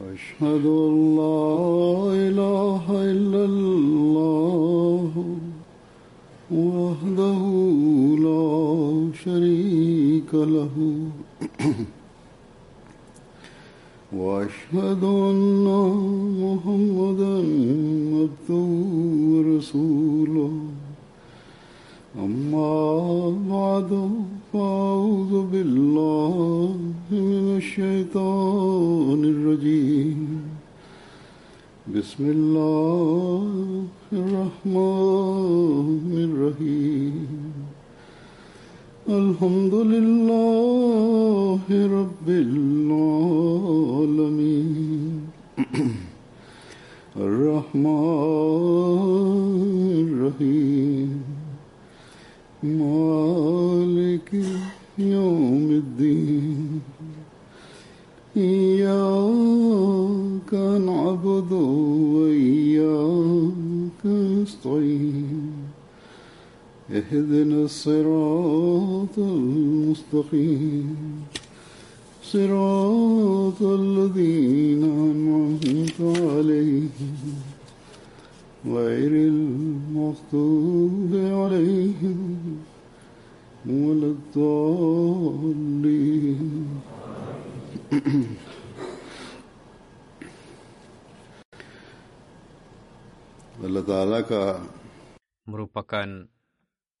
أشهد أن لا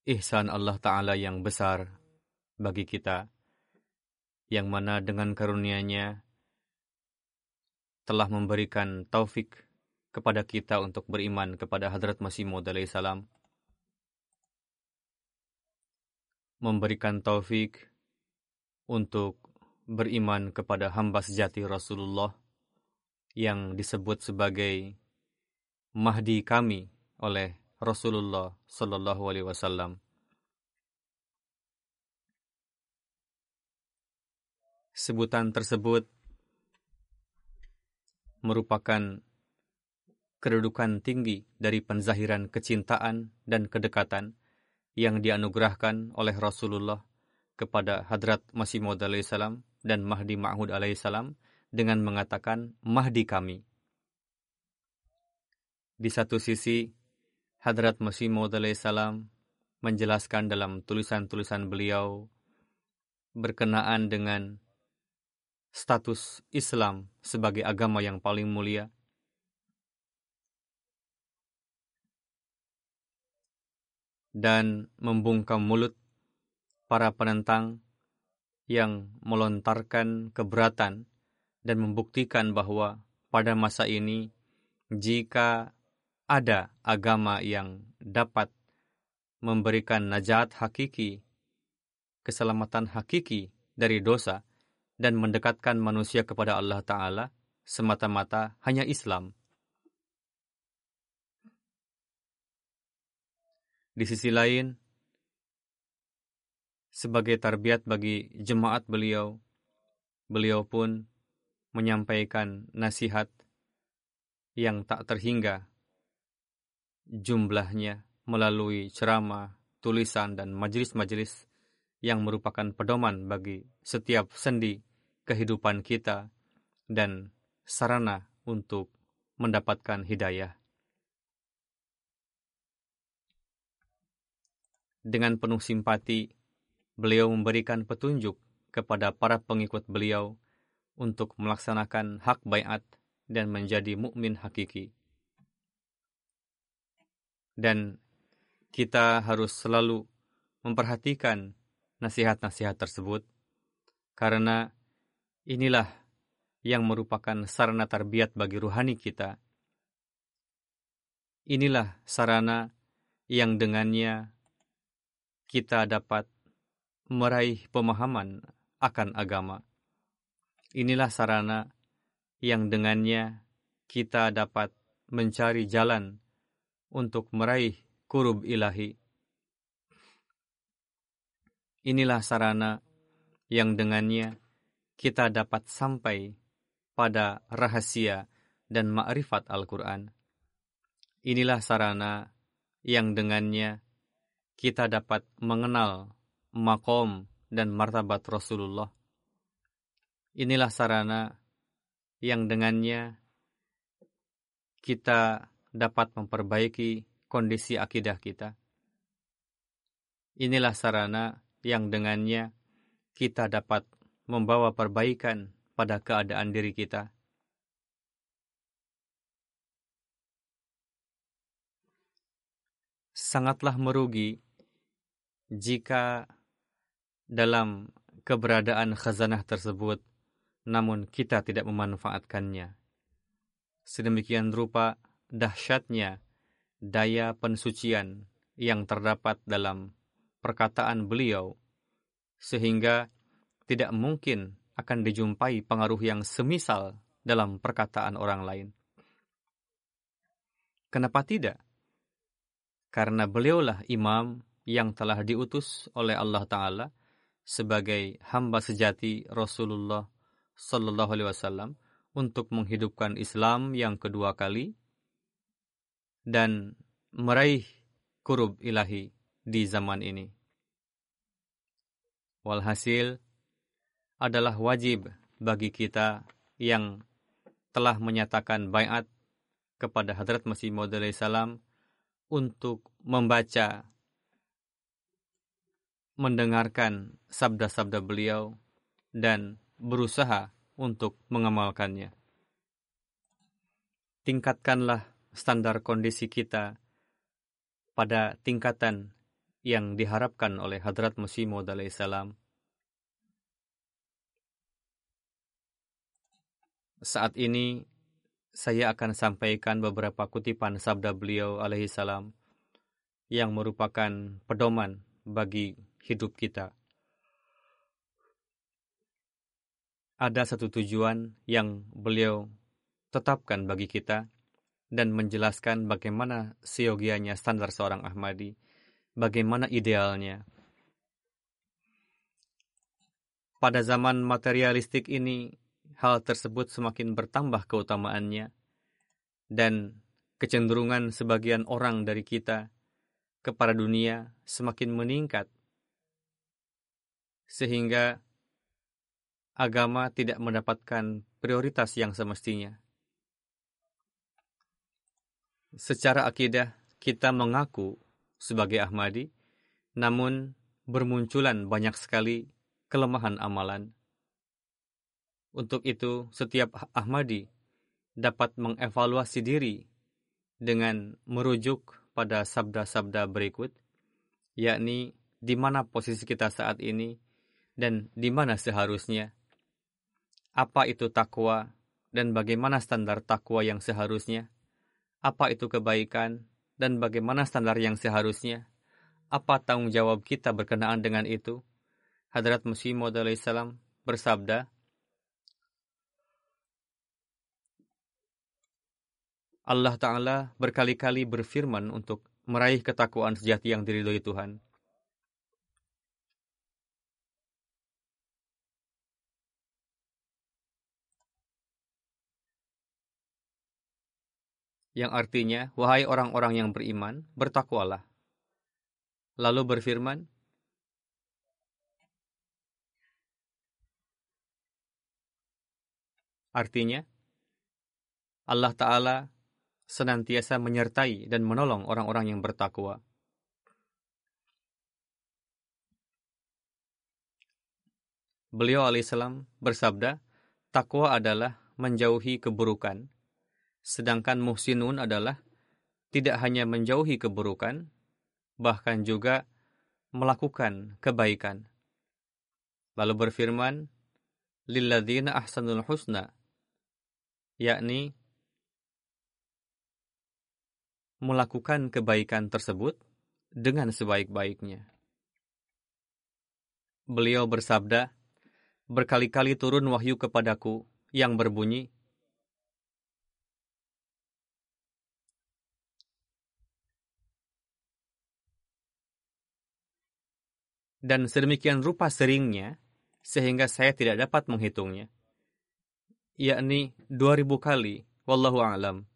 ihsan Allah Ta'ala yang besar bagi kita, yang mana dengan karunia-Nya telah memberikan taufik kepada kita untuk beriman kepada Hadrat Masih Maud salam, memberikan taufik untuk beriman kepada hamba sejati Rasulullah yang disebut sebagai Mahdi kami oleh Rasulullah Sallallahu Alaihi Wasallam. Sebutan tersebut merupakan kedudukan tinggi dari penzahiran kecintaan dan kedekatan yang dianugerahkan oleh Rasulullah kepada Hadrat Masih Maud salam dan Mahdi Ma'hud alaihissalam dengan mengatakan Mahdi kami. Di satu sisi, Hadrat Masih Maud salam menjelaskan dalam tulisan-tulisan beliau berkenaan dengan status Islam sebagai agama yang paling mulia. Dan membungkam mulut para penentang yang melontarkan keberatan dan membuktikan bahwa pada masa ini jika ada agama yang dapat memberikan najat hakiki, keselamatan hakiki dari dosa, dan mendekatkan manusia kepada Allah Ta'ala, semata-mata hanya Islam. Di sisi lain, sebagai tarbiat bagi jemaat beliau, beliau pun menyampaikan nasihat yang tak terhingga jumlahnya melalui ceramah, tulisan, dan majelis-majelis yang merupakan pedoman bagi setiap sendi kehidupan kita dan sarana untuk mendapatkan hidayah. Dengan penuh simpati, beliau memberikan petunjuk kepada para pengikut beliau untuk melaksanakan hak bayat dan menjadi mukmin hakiki dan kita harus selalu memperhatikan nasihat-nasihat tersebut karena inilah yang merupakan sarana tarbiat bagi ruhani kita. Inilah sarana yang dengannya kita dapat meraih pemahaman akan agama. Inilah sarana yang dengannya kita dapat mencari jalan untuk meraih kurub ilahi. Inilah sarana yang dengannya kita dapat sampai pada rahasia dan ma'rifat Al-Quran. Inilah sarana yang dengannya kita dapat mengenal makom dan martabat Rasulullah. Inilah sarana yang dengannya kita dapat memperbaiki kondisi akidah kita. Inilah sarana yang dengannya kita dapat membawa perbaikan pada keadaan diri kita. Sangatlah merugi jika dalam keberadaan khazanah tersebut, namun kita tidak memanfaatkannya. Sedemikian rupa dahsyatnya daya pensucian yang terdapat dalam perkataan beliau, sehingga tidak mungkin akan dijumpai pengaruh yang semisal dalam perkataan orang lain. Kenapa tidak? Karena beliaulah imam yang telah diutus oleh Allah Ta'ala sebagai hamba sejati Rasulullah Sallallahu Alaihi Wasallam untuk menghidupkan Islam yang kedua kali dan meraih kurub ilahi di zaman ini. Walhasil adalah wajib bagi kita yang telah menyatakan bayat kepada Hadrat Masih Maud salam untuk membaca, mendengarkan sabda-sabda beliau, dan berusaha untuk mengamalkannya. Tingkatkanlah standar kondisi kita pada tingkatan yang diharapkan oleh Hadrat Masih Maud salam. Saat ini saya akan sampaikan beberapa kutipan sabda beliau alaihi salam yang merupakan pedoman bagi hidup kita. Ada satu tujuan yang beliau tetapkan bagi kita dan menjelaskan bagaimana seyogianya standar seorang Ahmadi, bagaimana idealnya. Pada zaman materialistik ini, hal tersebut semakin bertambah keutamaannya, dan kecenderungan sebagian orang dari kita kepada dunia semakin meningkat, sehingga agama tidak mendapatkan prioritas yang semestinya. Secara akidah, kita mengaku sebagai Ahmadi, namun bermunculan banyak sekali kelemahan amalan. Untuk itu, setiap Ahmadi dapat mengevaluasi diri dengan merujuk pada sabda-sabda berikut, yakni di mana posisi kita saat ini dan di mana seharusnya. Apa itu takwa dan bagaimana standar takwa yang seharusnya? Apa itu kebaikan, dan bagaimana standar yang seharusnya, apa tanggung jawab kita berkenaan dengan itu. Hadrat Masih Maud salam bersabda, Allah Ta'ala berkali-kali berfirman untuk meraih ketakwaan sejati yang diridhoi Tuhan. Yang artinya, wahai orang-orang yang beriman, bertakwalah. Lalu berfirman, artinya, Allah Ta'ala senantiasa menyertai dan menolong orang-orang yang bertakwa. Beliau alaihissalam bersabda, takwa adalah menjauhi keburukan Sedangkan muhsinun adalah tidak hanya menjauhi keburukan, bahkan juga melakukan kebaikan. Lalu berfirman, Lilladzina ahsanul husna, yakni melakukan kebaikan tersebut dengan sebaik-baiknya. Beliau bersabda, berkali-kali turun wahyu kepadaku yang berbunyi, dan sedemikian rupa seringnya sehingga saya tidak dapat menghitungnya. yakni 2000 kali, wallahu a'lam.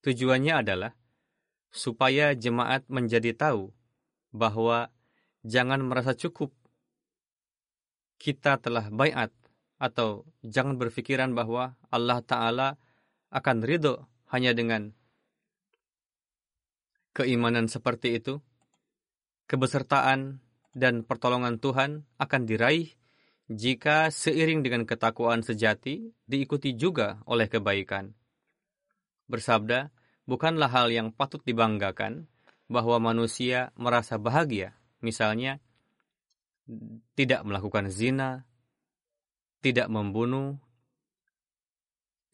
Tujuannya adalah supaya jemaat menjadi tahu bahwa jangan merasa cukup kita telah bayat atau jangan berpikiran bahwa Allah Ta'ala akan ridho hanya dengan keimanan seperti itu. Kebesertaan dan pertolongan Tuhan akan diraih jika seiring dengan ketakwaan sejati diikuti juga oleh kebaikan. Bersabda, bukanlah hal yang patut dibanggakan bahwa manusia merasa bahagia, misalnya tidak melakukan zina, tidak membunuh,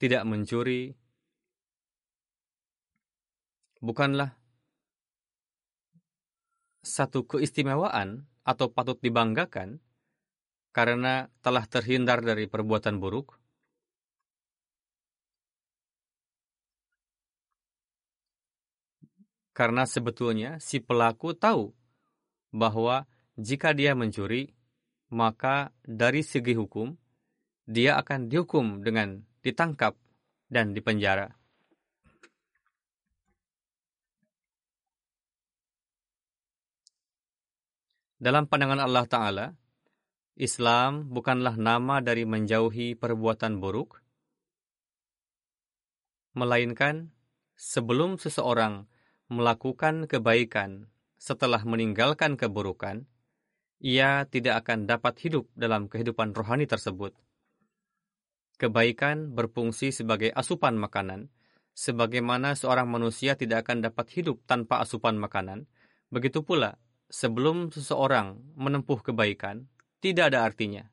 tidak mencuri, bukanlah satu keistimewaan atau patut dibanggakan karena telah terhindar dari perbuatan buruk, karena sebetulnya si pelaku tahu bahwa jika dia mencuri, maka dari segi hukum dia akan dihukum dengan ditangkap dan dipenjara. Dalam pandangan Allah Ta'ala, Islam bukanlah nama dari menjauhi perbuatan buruk, melainkan sebelum seseorang melakukan kebaikan setelah meninggalkan keburukan, ia tidak akan dapat hidup dalam kehidupan rohani tersebut. Kebaikan berfungsi sebagai asupan makanan, sebagaimana seorang manusia tidak akan dapat hidup tanpa asupan makanan, begitu pula sebelum seseorang menempuh kebaikan, tidak ada artinya.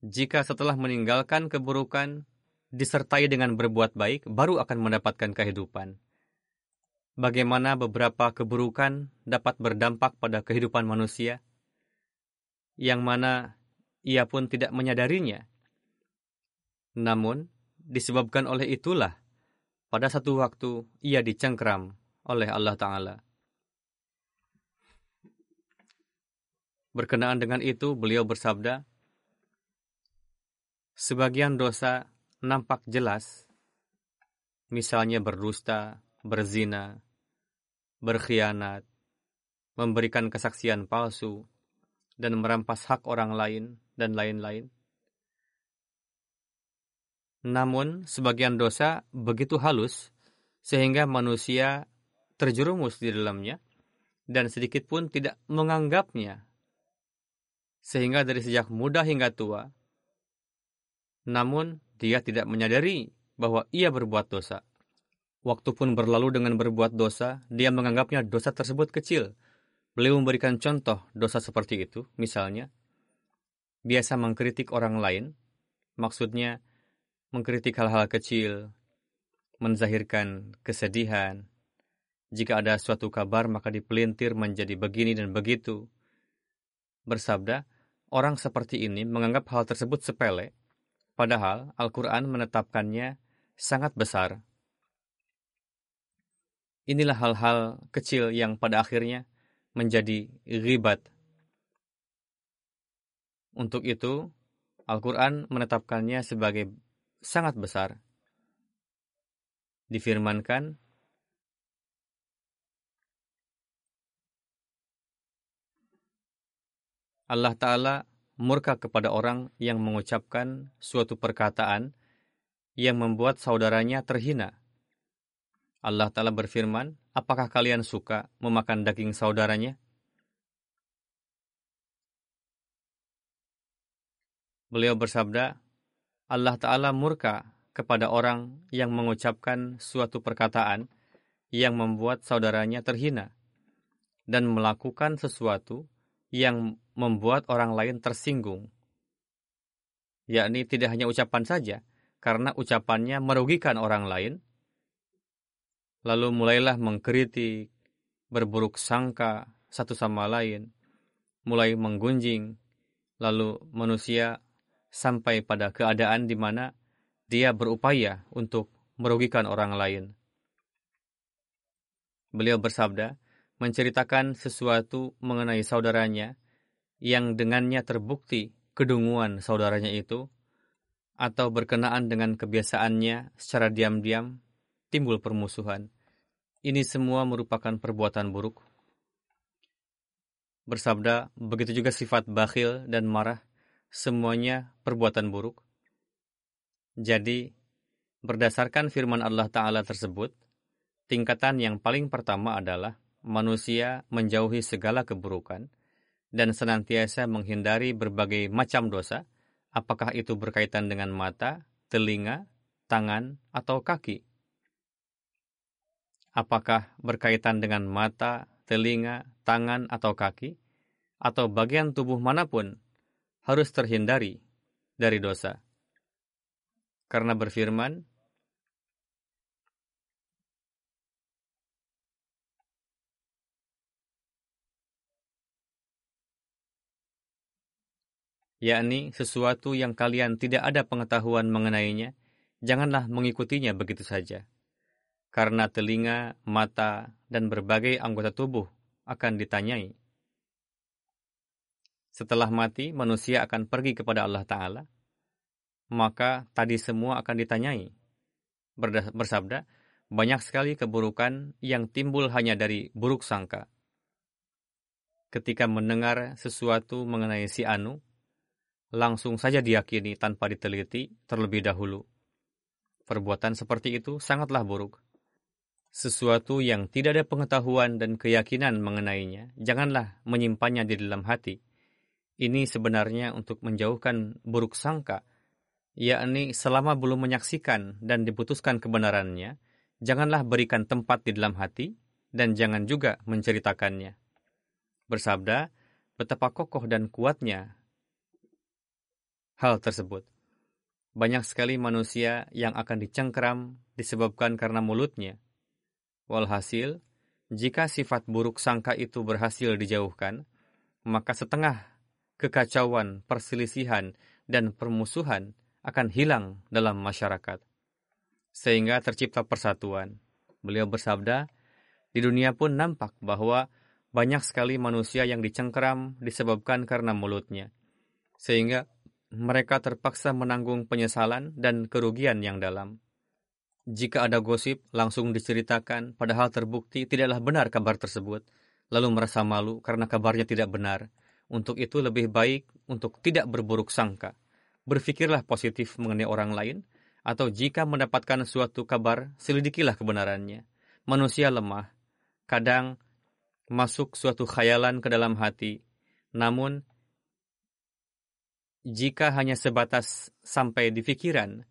Jika setelah meninggalkan keburukan, disertai dengan berbuat baik, baru akan mendapatkan kehidupan. Bagaimana beberapa keburukan dapat berdampak pada kehidupan manusia, yang mana ia pun tidak menyadarinya. Namun, disebabkan oleh itulah, pada satu waktu ia dicengkram oleh Allah Ta'ala. Berkenaan dengan itu, beliau bersabda, Sebagian dosa nampak jelas, misalnya berdusta, berzina, berkhianat, memberikan kesaksian palsu, dan merampas hak orang lain, dan lain-lain. Namun, sebagian dosa begitu halus sehingga manusia terjerumus di dalamnya dan sedikit pun tidak menganggapnya sehingga dari sejak muda hingga tua. Namun, dia tidak menyadari bahwa ia berbuat dosa. Waktu pun berlalu dengan berbuat dosa, dia menganggapnya dosa tersebut kecil. Beliau memberikan contoh dosa seperti itu, misalnya, biasa mengkritik orang lain, maksudnya mengkritik hal-hal kecil, menzahirkan kesedihan. Jika ada suatu kabar, maka dipelintir menjadi begini dan begitu. Bersabda, Orang seperti ini menganggap hal tersebut sepele, padahal Al-Quran menetapkannya sangat besar. Inilah hal-hal kecil yang pada akhirnya menjadi ribat. Untuk itu, Al-Quran menetapkannya sebagai sangat besar. Difirmankan, Allah Ta'ala murka kepada orang yang mengucapkan suatu perkataan yang membuat saudaranya terhina. Allah Ta'ala berfirman, apakah kalian suka memakan daging saudaranya? Beliau bersabda, Allah Ta'ala murka kepada orang yang mengucapkan suatu perkataan yang membuat saudaranya terhina dan melakukan sesuatu yang membuat orang lain tersinggung. Yakni tidak hanya ucapan saja, karena ucapannya merugikan orang lain, lalu mulailah mengkritik, berburuk sangka satu sama lain, mulai menggunjing, lalu manusia sampai pada keadaan di mana dia berupaya untuk merugikan orang lain. Beliau bersabda, menceritakan sesuatu mengenai saudaranya yang dengannya terbukti kedunguan saudaranya itu, atau berkenaan dengan kebiasaannya secara diam-diam timbul permusuhan. Ini semua merupakan perbuatan buruk. Bersabda, begitu juga sifat bakhil dan marah, semuanya perbuatan buruk. Jadi, berdasarkan firman Allah Ta'ala tersebut, tingkatan yang paling pertama adalah manusia menjauhi segala keburukan dan senantiasa menghindari berbagai macam dosa, apakah itu berkaitan dengan mata, telinga, tangan, atau kaki apakah berkaitan dengan mata, telinga, tangan, atau kaki, atau bagian tubuh mana pun, harus terhindari dari dosa. Karena berfirman, yakni sesuatu yang kalian tidak ada pengetahuan mengenainya, janganlah mengikutinya begitu saja karena telinga, mata, dan berbagai anggota tubuh akan ditanyai. Setelah mati, manusia akan pergi kepada Allah Ta'ala, maka tadi semua akan ditanyai. Bersabda, banyak sekali keburukan yang timbul hanya dari buruk sangka. Ketika mendengar sesuatu mengenai si Anu, langsung saja diyakini tanpa diteliti terlebih dahulu. Perbuatan seperti itu sangatlah buruk sesuatu yang tidak ada pengetahuan dan keyakinan mengenainya, janganlah menyimpannya di dalam hati. Ini sebenarnya untuk menjauhkan buruk sangka, yakni selama belum menyaksikan dan diputuskan kebenarannya, janganlah berikan tempat di dalam hati dan jangan juga menceritakannya. Bersabda, betapa kokoh dan kuatnya hal tersebut. Banyak sekali manusia yang akan dicengkram disebabkan karena mulutnya, Walhasil, jika sifat buruk sangka itu berhasil dijauhkan, maka setengah kekacauan, perselisihan, dan permusuhan akan hilang dalam masyarakat. Sehingga tercipta persatuan. Beliau bersabda, di dunia pun nampak bahwa banyak sekali manusia yang dicengkeram disebabkan karena mulutnya. Sehingga mereka terpaksa menanggung penyesalan dan kerugian yang dalam. Jika ada gosip, langsung diceritakan, padahal terbukti tidaklah benar kabar tersebut, lalu merasa malu karena kabarnya tidak benar. Untuk itu lebih baik untuk tidak berburuk sangka. Berfikirlah positif mengenai orang lain, atau jika mendapatkan suatu kabar, selidikilah kebenarannya. Manusia lemah, kadang masuk suatu khayalan ke dalam hati, namun jika hanya sebatas sampai di pikiran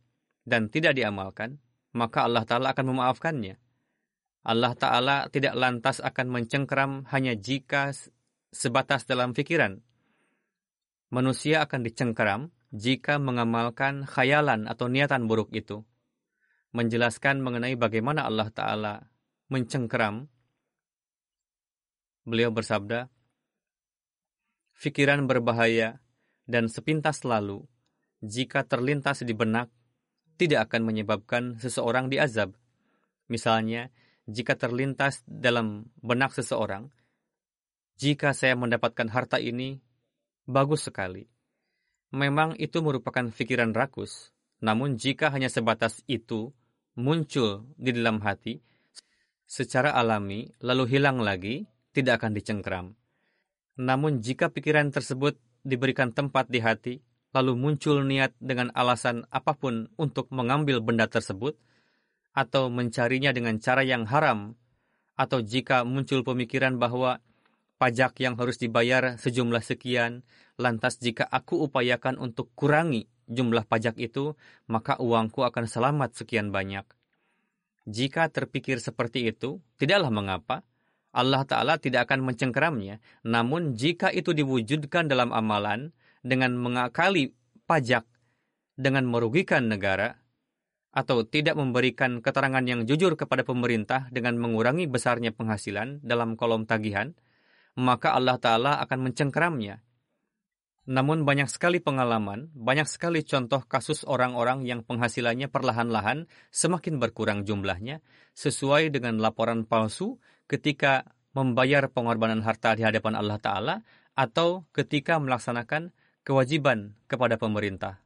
dan tidak diamalkan, maka Allah Ta'ala akan memaafkannya. Allah Ta'ala tidak lantas akan mencengkeram hanya jika sebatas dalam pikiran. Manusia akan dicengkeram jika mengamalkan khayalan atau niatan buruk itu. Menjelaskan mengenai bagaimana Allah Ta'ala mencengkeram, beliau bersabda, Fikiran berbahaya dan sepintas lalu, jika terlintas di benak, tidak akan menyebabkan seseorang diazab. Misalnya, jika terlintas dalam benak seseorang, jika saya mendapatkan harta ini, bagus sekali. Memang itu merupakan pikiran rakus, namun jika hanya sebatas itu muncul di dalam hati, secara alami lalu hilang lagi, tidak akan dicengkram. Namun jika pikiran tersebut diberikan tempat di hati, lalu muncul niat dengan alasan apa pun untuk mengambil benda tersebut, atau mencarinya dengan cara yang haram, atau jika muncul pemikiran bahwa pajak yang harus dibayar sejumlah sekian, lantas jika aku upayakan untuk kurangi jumlah pajak itu, maka uangku akan selamat sekian banyak. Jika terpikir seperti itu, tidaklah mengapa. Allah Ta'ala tidak akan mencengkeramnya. Namun jika itu diwujudkan dalam amalan, dengan mengakali pajak dengan merugikan negara atau tidak memberikan keterangan yang jujur kepada pemerintah dengan mengurangi besarnya penghasilan dalam kolom tagihan, maka Allah Ta'ala akan mencengkeramnya. Namun banyak sekali pengalaman, banyak sekali contoh kasus orang-orang yang penghasilannya perlahan-lahan semakin berkurang jumlahnya sesuai dengan laporan palsu ketika membayar pengorbanan harta di hadapan Allah Ta'ala atau ketika melaksanakan kewajiban kepada pemerintah.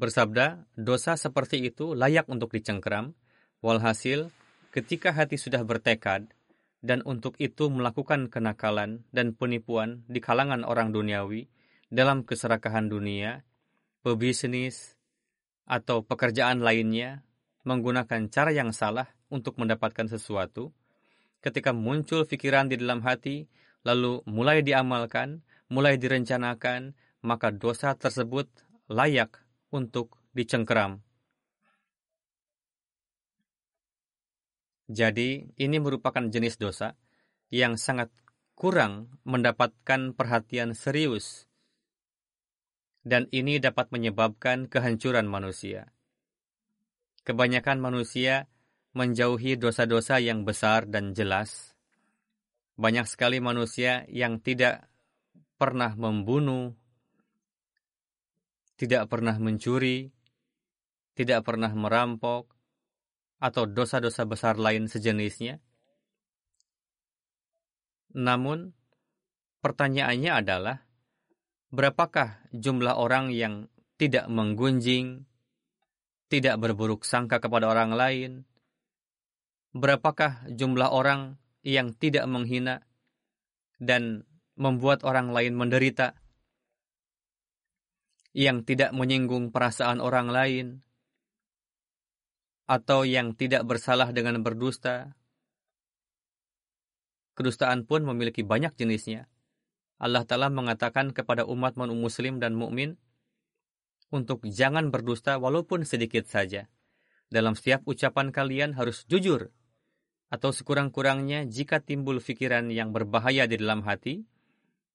bersabda, dosa seperti itu layak untuk dicengkeram, walhasil ketika hati sudah bertekad dan untuk itu melakukan kenakalan dan penipuan di kalangan orang duniawi dalam keserakahan dunia, pebisnis, atau pekerjaan lainnya menggunakan cara yang salah untuk mendapatkan sesuatu, ketika muncul pikiran di dalam hati, lalu mulai diamalkan, mulai direncanakan, maka dosa tersebut layak untuk dicengkeram. Jadi, ini merupakan jenis dosa yang sangat kurang mendapatkan perhatian serius, dan ini dapat menyebabkan kehancuran manusia. Kebanyakan manusia menjauhi dosa-dosa yang besar dan jelas. Banyak sekali manusia yang tidak pernah membunuh, tidak pernah mencuri, tidak pernah merampok, atau dosa-dosa besar lain sejenisnya? Namun, pertanyaannya adalah, berapakah jumlah orang yang tidak menggunjing, tidak berburuk sangka kepada orang lain? Berapakah jumlah orang yang tidak menghina dan membuat orang lain menderita? Yang tidak menyinggung perasaan orang lain, atau yang tidak bersalah dengan berdusta. Kedustaan pun memiliki banyak jenisnya. Allah Ta'ala mengatakan kepada umat muslim dan mukmin untuk jangan berdusta walaupun sedikit saja. Dalam setiap ucapan kalian harus jujur, atau sekurang-kurangnya jika timbul pikiran yang berbahaya di dalam hati,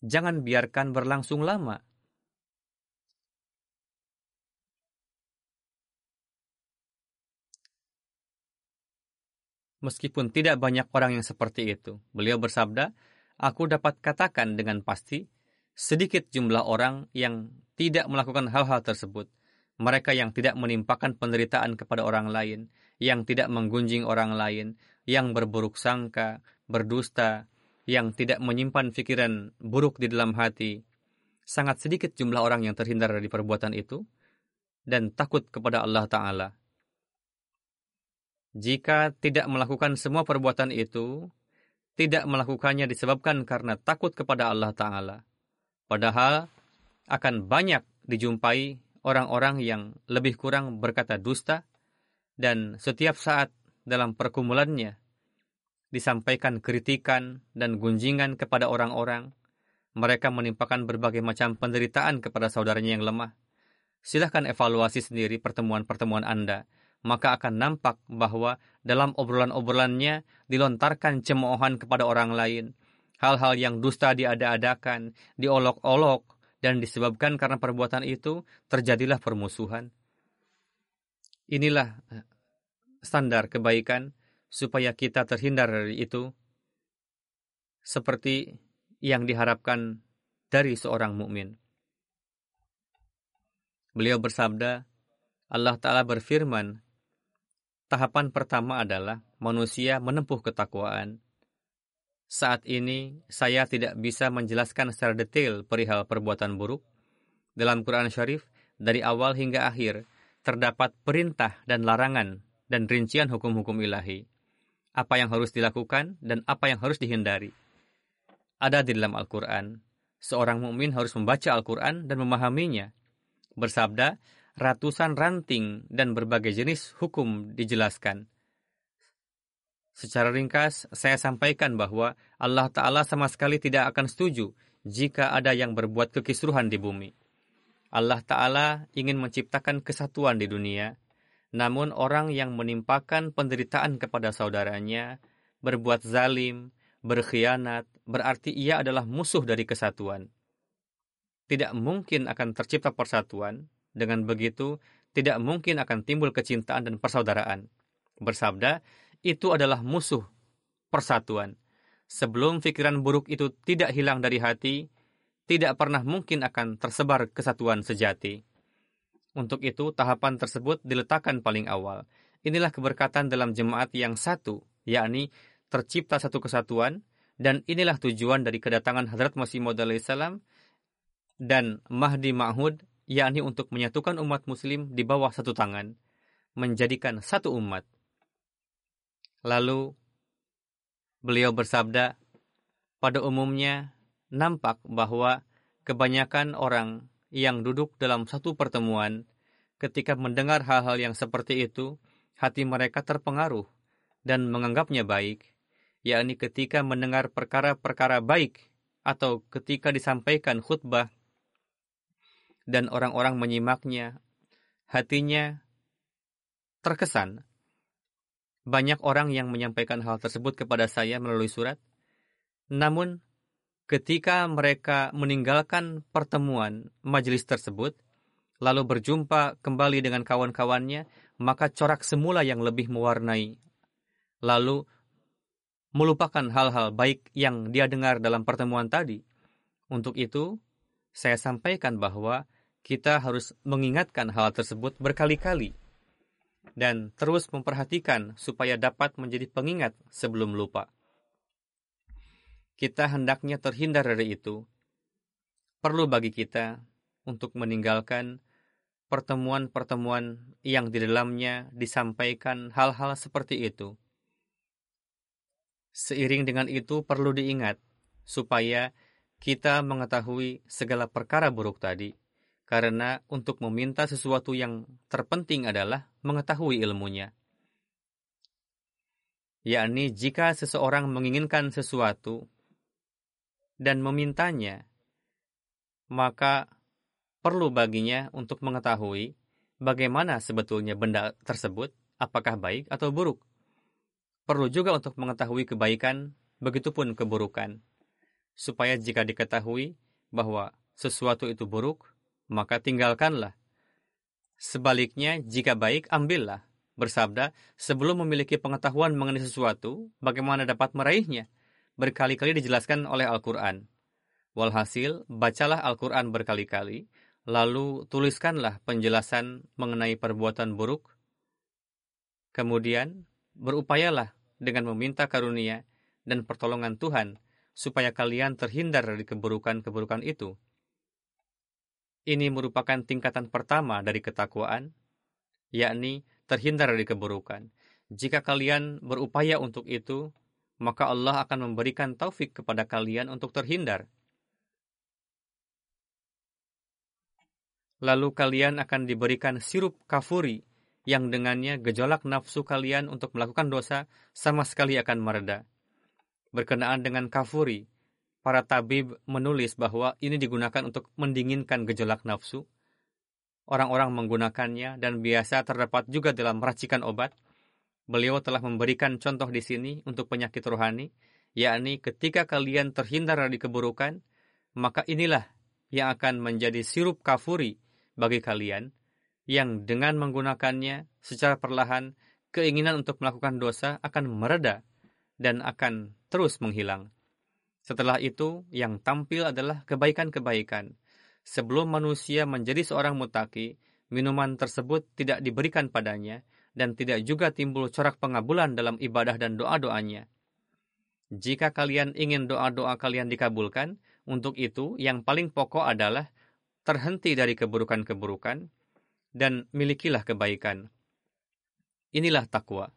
jangan biarkan berlangsung lama meskipun tidak banyak orang yang seperti itu. Beliau bersabda, Aku dapat katakan dengan pasti, sedikit jumlah orang yang tidak melakukan hal-hal tersebut. Mereka yang tidak menimpakan penderitaan kepada orang lain, yang tidak menggunjing orang lain, yang berburuk sangka, berdusta, yang tidak menyimpan pikiran buruk di dalam hati. Sangat sedikit jumlah orang yang terhindar dari perbuatan itu dan takut kepada Allah Ta'ala. Jika tidak melakukan semua perbuatan itu, tidak melakukannya disebabkan karena takut kepada Allah Ta'ala. Padahal akan banyak dijumpai orang-orang yang lebih kurang berkata dusta dan setiap saat dalam perkumulannya disampaikan kritikan dan gunjingan kepada orang-orang. Mereka menimpakan berbagai macam penderitaan kepada saudaranya yang lemah. Silahkan evaluasi sendiri pertemuan-pertemuan Anda maka akan nampak bahwa dalam obrolan-obrolannya dilontarkan cemoohan kepada orang lain. Hal-hal yang dusta diada-adakan, diolok-olok, dan disebabkan karena perbuatan itu terjadilah permusuhan. Inilah eh, standar kebaikan supaya kita terhindar dari itu seperti yang diharapkan dari seorang mukmin. Beliau bersabda, Allah Ta'ala berfirman Tahapan pertama adalah manusia menempuh ketakwaan. Saat ini, saya tidak bisa menjelaskan secara detail perihal perbuatan buruk. Dalam Quran Syarif, dari awal hingga akhir, terdapat perintah dan larangan dan rincian hukum-hukum ilahi. Apa yang harus dilakukan dan apa yang harus dihindari. Ada di dalam Al-Quran. Seorang mukmin harus membaca Al-Quran dan memahaminya. Bersabda, ratusan ranting dan berbagai jenis hukum dijelaskan. Secara ringkas, saya sampaikan bahwa Allah Ta'ala sama sekali tidak akan setuju jika ada yang berbuat kekisruhan di bumi. Allah Ta'ala ingin menciptakan kesatuan di dunia, namun orang yang menimpakan penderitaan kepada saudaranya, berbuat zalim, berkhianat, berarti ia adalah musuh dari kesatuan. Tidak mungkin akan tercipta persatuan dengan begitu, tidak mungkin akan timbul kecintaan dan persaudaraan. Bersabda, itu adalah musuh persatuan. Sebelum pikiran buruk itu tidak hilang dari hati, tidak pernah mungkin akan tersebar kesatuan sejati. Untuk itu, tahapan tersebut diletakkan paling awal. Inilah keberkatan dalam jemaat yang satu, yakni tercipta satu kesatuan, dan inilah tujuan dari kedatangan Hadrat Masih Maud dan Mahdi Ma'hud yakni untuk menyatukan umat muslim di bawah satu tangan, menjadikan satu umat. Lalu beliau bersabda, pada umumnya nampak bahwa kebanyakan orang yang duduk dalam satu pertemuan ketika mendengar hal-hal yang seperti itu, hati mereka terpengaruh dan menganggapnya baik, yakni ketika mendengar perkara-perkara baik atau ketika disampaikan khutbah dan orang-orang menyimaknya, hatinya terkesan. Banyak orang yang menyampaikan hal tersebut kepada saya melalui surat. Namun, ketika mereka meninggalkan pertemuan majelis tersebut, lalu berjumpa kembali dengan kawan-kawannya, maka corak semula yang lebih mewarnai. Lalu melupakan hal-hal baik yang dia dengar dalam pertemuan tadi. Untuk itu, saya sampaikan bahwa kita harus mengingatkan hal tersebut berkali-kali dan terus memperhatikan supaya dapat menjadi pengingat sebelum lupa. Kita hendaknya terhindar dari itu. Perlu bagi kita untuk meninggalkan pertemuan-pertemuan yang di dalamnya disampaikan hal-hal seperti itu. Seiring dengan itu perlu diingat supaya kita mengetahui segala perkara buruk tadi karena untuk meminta sesuatu yang terpenting adalah mengetahui ilmunya. Yakni jika seseorang menginginkan sesuatu dan memintanya, maka perlu baginya untuk mengetahui bagaimana sebetulnya benda tersebut, apakah baik atau buruk. Perlu juga untuk mengetahui kebaikan, begitupun keburukan, supaya jika diketahui bahwa sesuatu itu buruk, maka tinggalkanlah. Sebaliknya, jika baik, ambillah. Bersabda, sebelum memiliki pengetahuan mengenai sesuatu, bagaimana dapat meraihnya? Berkali-kali dijelaskan oleh Al-Quran. Walhasil, bacalah Al-Quran berkali-kali, lalu tuliskanlah penjelasan mengenai perbuatan buruk. Kemudian, berupayalah dengan meminta karunia dan pertolongan Tuhan, supaya kalian terhindar dari keburukan-keburukan itu. Ini merupakan tingkatan pertama dari ketakwaan, yakni terhindar dari keburukan. Jika kalian berupaya untuk itu, maka Allah akan memberikan taufik kepada kalian untuk terhindar. Lalu kalian akan diberikan sirup kafuri yang dengannya gejolak nafsu kalian untuk melakukan dosa sama sekali akan mereda. Berkenaan dengan kafuri, para tabib menulis bahwa ini digunakan untuk mendinginkan gejolak nafsu. Orang-orang menggunakannya dan biasa terdapat juga dalam racikan obat. Beliau telah memberikan contoh di sini untuk penyakit rohani, yakni ketika kalian terhindar dari keburukan, maka inilah yang akan menjadi sirup kafuri bagi kalian, yang dengan menggunakannya secara perlahan, keinginan untuk melakukan dosa akan mereda dan akan terus menghilang. Setelah itu, yang tampil adalah kebaikan-kebaikan. Sebelum manusia menjadi seorang mutaki, minuman tersebut tidak diberikan padanya dan tidak juga timbul corak pengabulan dalam ibadah dan doa-doanya. Jika kalian ingin doa-doa kalian dikabulkan, untuk itu yang paling pokok adalah terhenti dari keburukan-keburukan dan milikilah kebaikan. Inilah takwa.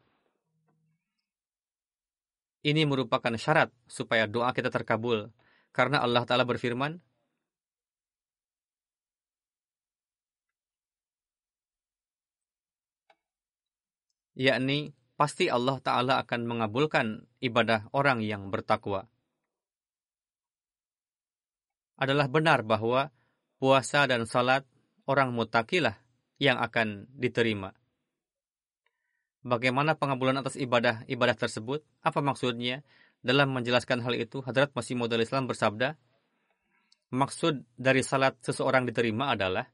Ini merupakan syarat supaya doa kita terkabul. Karena Allah Ta'ala berfirman, yakni pasti Allah Ta'ala akan mengabulkan ibadah orang yang bertakwa. Adalah benar bahwa puasa dan salat orang mutakilah yang akan diterima. Bagaimana pengabulan atas ibadah-ibadah tersebut? Apa maksudnya? Dalam menjelaskan hal itu, Hadrat Masih Maud Islam bersabda, Maksud dari salat seseorang diterima adalah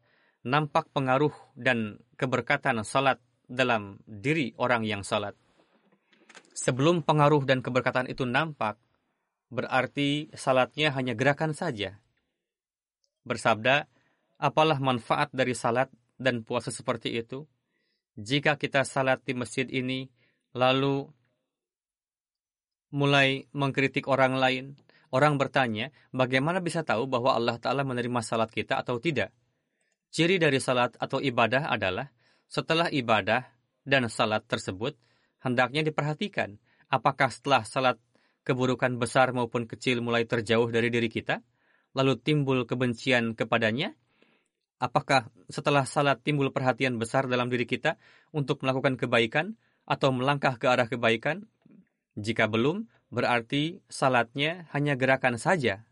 nampak pengaruh dan keberkatan salat dalam diri orang yang salat. Sebelum pengaruh dan keberkatan itu nampak, berarti salatnya hanya gerakan saja. Bersabda, apalah manfaat dari salat dan puasa seperti itu? Jika kita salat di masjid ini, lalu mulai mengkritik orang lain, orang bertanya, bagaimana bisa tahu bahwa Allah Ta'ala menerima salat kita atau tidak? Ciri dari salat atau ibadah adalah setelah ibadah dan salat tersebut hendaknya diperhatikan apakah setelah salat keburukan besar maupun kecil mulai terjauh dari diri kita, lalu timbul kebencian kepadanya? Apakah setelah salat timbul perhatian besar dalam diri kita untuk melakukan kebaikan atau melangkah ke arah kebaikan? Jika belum, berarti salatnya hanya gerakan saja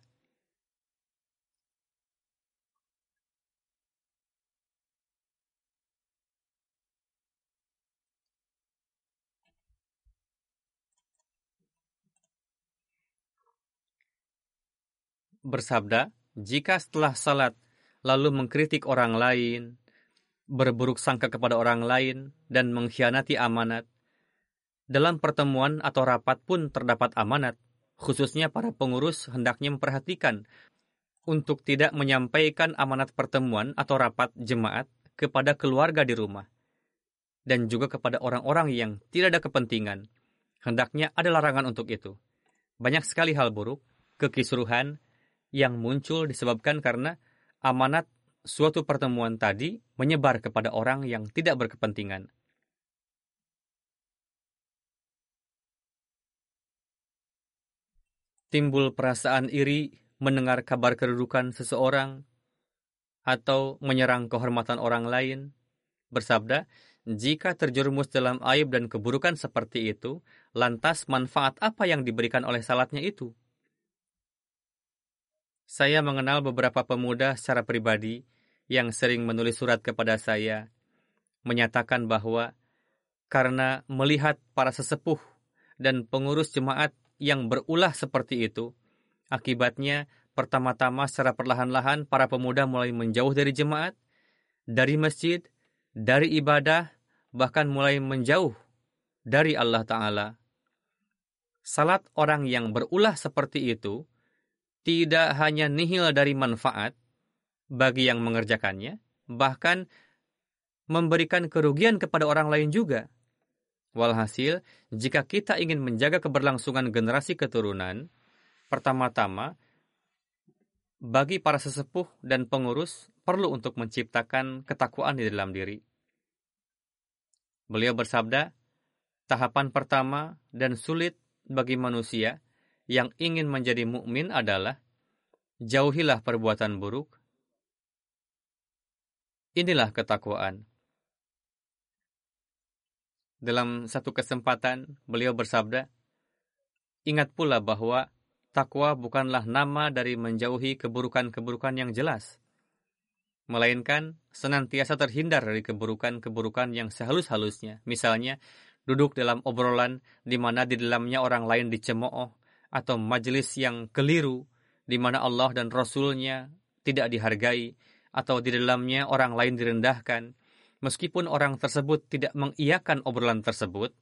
bersabda, jika setelah salat lalu mengkritik orang lain, berburuk sangka kepada orang lain, dan mengkhianati amanat, dalam pertemuan atau rapat pun terdapat amanat, khususnya para pengurus hendaknya memperhatikan untuk tidak menyampaikan amanat pertemuan atau rapat jemaat kepada keluarga di rumah, dan juga kepada orang-orang yang tidak ada kepentingan. Hendaknya ada larangan untuk itu. Banyak sekali hal buruk, kekisruhan, yang muncul disebabkan karena amanat suatu pertemuan tadi menyebar kepada orang yang tidak berkepentingan. Timbul perasaan iri mendengar kabar kedudukan seseorang atau menyerang kehormatan orang lain. Bersabda, jika terjerumus dalam aib dan keburukan seperti itu, lantas manfaat apa yang diberikan oleh salatnya itu? Saya mengenal beberapa pemuda secara pribadi yang sering menulis surat kepada saya, menyatakan bahwa karena melihat para sesepuh dan pengurus jemaat yang berulah seperti itu, akibatnya pertama-tama secara perlahan-lahan para pemuda mulai menjauh dari jemaat, dari masjid, dari ibadah, bahkan mulai menjauh dari Allah Ta'ala. Salat orang yang berulah seperti itu tidak hanya nihil dari manfaat bagi yang mengerjakannya, bahkan memberikan kerugian kepada orang lain juga. Walhasil, jika kita ingin menjaga keberlangsungan generasi keturunan, pertama-tama, bagi para sesepuh dan pengurus perlu untuk menciptakan ketakwaan di dalam diri. Beliau bersabda, tahapan pertama dan sulit bagi manusia yang ingin menjadi mukmin adalah jauhilah perbuatan buruk. Inilah ketakwaan. Dalam satu kesempatan, beliau bersabda, Ingat pula bahwa takwa bukanlah nama dari menjauhi keburukan-keburukan yang jelas, melainkan senantiasa terhindar dari keburukan-keburukan yang sehalus-halusnya. Misalnya, duduk dalam obrolan di mana di dalamnya orang lain dicemooh atau majelis yang keliru di mana Allah dan Rasulnya tidak dihargai atau di dalamnya orang lain direndahkan. Meskipun orang tersebut tidak mengiyakan obrolan tersebut,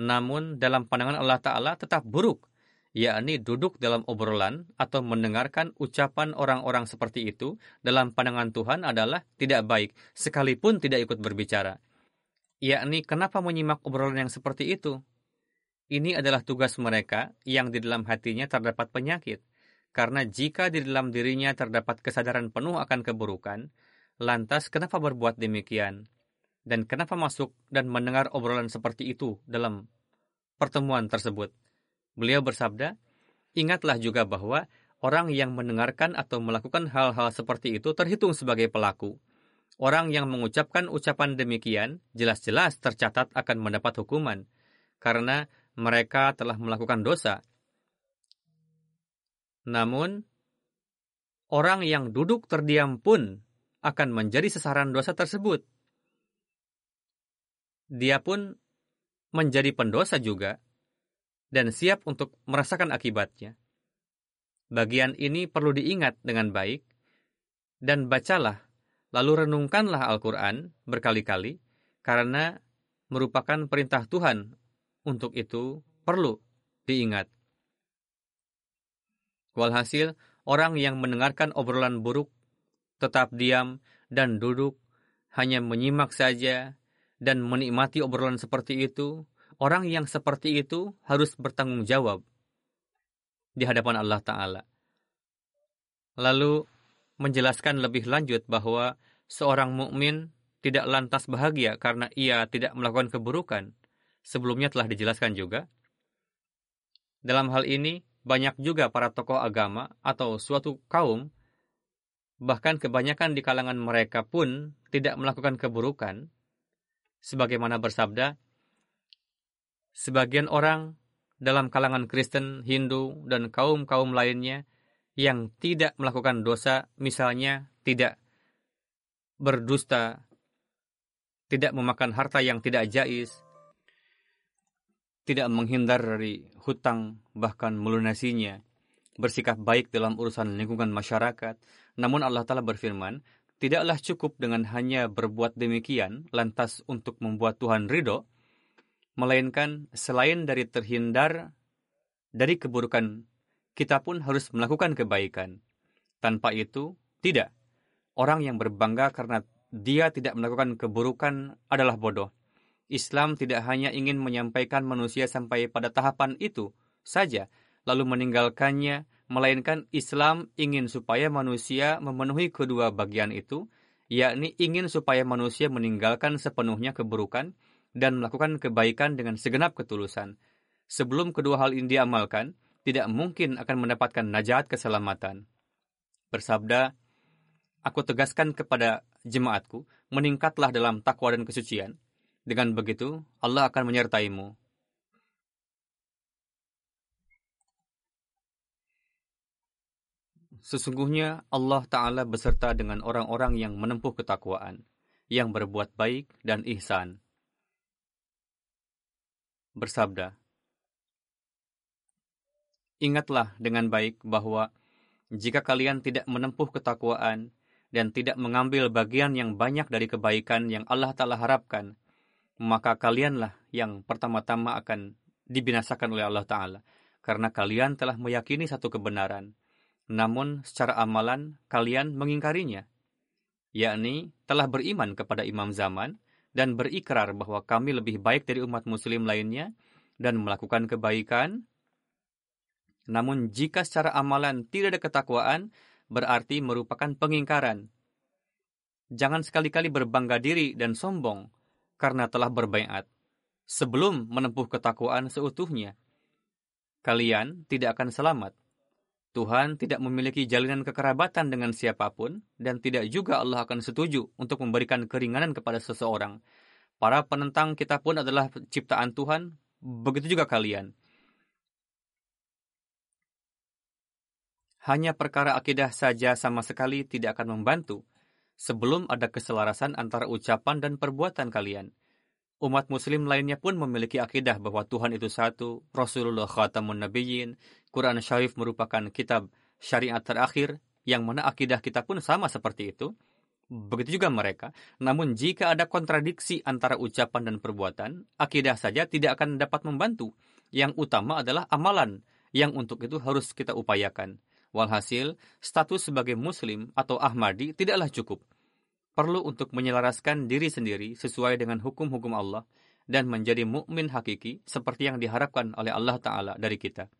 namun dalam pandangan Allah Ta'ala tetap buruk, yakni duduk dalam obrolan atau mendengarkan ucapan orang-orang seperti itu dalam pandangan Tuhan adalah tidak baik, sekalipun tidak ikut berbicara. Yakni kenapa menyimak obrolan yang seperti itu? Ini adalah tugas mereka yang di dalam hatinya terdapat penyakit. Karena jika di dalam dirinya terdapat kesadaran penuh akan keburukan, lantas kenapa berbuat demikian? Dan kenapa masuk dan mendengar obrolan seperti itu dalam pertemuan tersebut? Beliau bersabda, ingatlah juga bahwa orang yang mendengarkan atau melakukan hal-hal seperti itu terhitung sebagai pelaku. Orang yang mengucapkan ucapan demikian jelas-jelas tercatat akan mendapat hukuman, karena mereka telah melakukan dosa. Namun, orang yang duduk terdiam pun akan menjadi sasaran dosa tersebut. Dia pun menjadi pendosa juga dan siap untuk merasakan akibatnya. Bagian ini perlu diingat dengan baik dan bacalah, lalu renungkanlah Al-Quran berkali-kali karena merupakan perintah Tuhan untuk itu perlu diingat. Walhasil, orang yang mendengarkan obrolan buruk tetap diam dan duduk hanya menyimak saja dan menikmati obrolan seperti itu, orang yang seperti itu harus bertanggung jawab di hadapan Allah Ta'ala. Lalu menjelaskan lebih lanjut bahwa seorang mukmin tidak lantas bahagia karena ia tidak melakukan keburukan. Sebelumnya telah dijelaskan juga. Dalam hal ini, banyak juga para tokoh agama atau suatu kaum, bahkan kebanyakan di kalangan mereka pun tidak melakukan keburukan, sebagaimana bersabda, sebagian orang dalam kalangan Kristen, Hindu, dan kaum-kaum lainnya yang tidak melakukan dosa, misalnya tidak berdusta, tidak memakan harta yang tidak jais, tidak menghindar dari hutang, bahkan melunasinya, bersikap baik dalam urusan lingkungan masyarakat. Namun Allah Ta'ala berfirman, tidaklah cukup dengan hanya berbuat demikian, lantas untuk membuat Tuhan ridho, melainkan selain dari terhindar dari keburukan, kita pun harus melakukan kebaikan. Tanpa itu, tidak. Orang yang berbangga karena dia tidak melakukan keburukan adalah bodoh. Islam tidak hanya ingin menyampaikan manusia sampai pada tahapan itu saja, lalu meninggalkannya, melainkan Islam ingin supaya manusia memenuhi kedua bagian itu, yakni ingin supaya manusia meninggalkan sepenuhnya keburukan dan melakukan kebaikan dengan segenap ketulusan. Sebelum kedua hal ini diamalkan, tidak mungkin akan mendapatkan najat keselamatan. Bersabda Aku tegaskan kepada jemaatku, meningkatlah dalam takwa dan kesucian. Dengan begitu, Allah akan menyertaimu. Sesungguhnya Allah Ta'ala beserta dengan orang-orang yang menempuh ketakwaan, yang berbuat baik dan ihsan. Bersabda, Ingatlah dengan baik bahwa jika kalian tidak menempuh ketakwaan, dan tidak mengambil bagian yang banyak dari kebaikan yang Allah Ta'ala harapkan, maka kalianlah yang pertama-tama akan dibinasakan oleh Allah Ta'ala, karena kalian telah meyakini satu kebenaran, namun secara amalan kalian mengingkarinya, yakni telah beriman kepada imam zaman dan berikrar bahwa kami lebih baik dari umat muslim lainnya dan melakukan kebaikan. Namun jika secara amalan tidak ada ketakwaan, berarti merupakan pengingkaran. Jangan sekali-kali berbangga diri dan sombong karena telah berbaiat sebelum menempuh ketakwaan seutuhnya. Kalian tidak akan selamat. Tuhan tidak memiliki jalinan kekerabatan dengan siapa pun dan tidak juga Allah akan setuju untuk memberikan keringanan kepada seseorang. Para penentang kita pun adalah ciptaan Tuhan, begitu juga kalian. hanya perkara akidah saja sama sekali tidak akan membantu sebelum ada keselarasan antara ucapan dan perbuatan kalian. Umat muslim lainnya pun memiliki akidah bahwa Tuhan itu satu, Rasulullah khatamun nabiyyin, Quran Syarif merupakan kitab syariat terakhir, yang mana akidah kita pun sama seperti itu. Begitu juga mereka. Namun jika ada kontradiksi antara ucapan dan perbuatan, akidah saja tidak akan dapat membantu. Yang utama adalah amalan, yang untuk itu harus kita upayakan. Walhasil, status sebagai Muslim atau Ahmadi tidaklah cukup. Perlu untuk menyelaraskan diri sendiri sesuai dengan hukum-hukum Allah dan menjadi mukmin hakiki seperti yang diharapkan oleh Allah Ta'ala dari kita.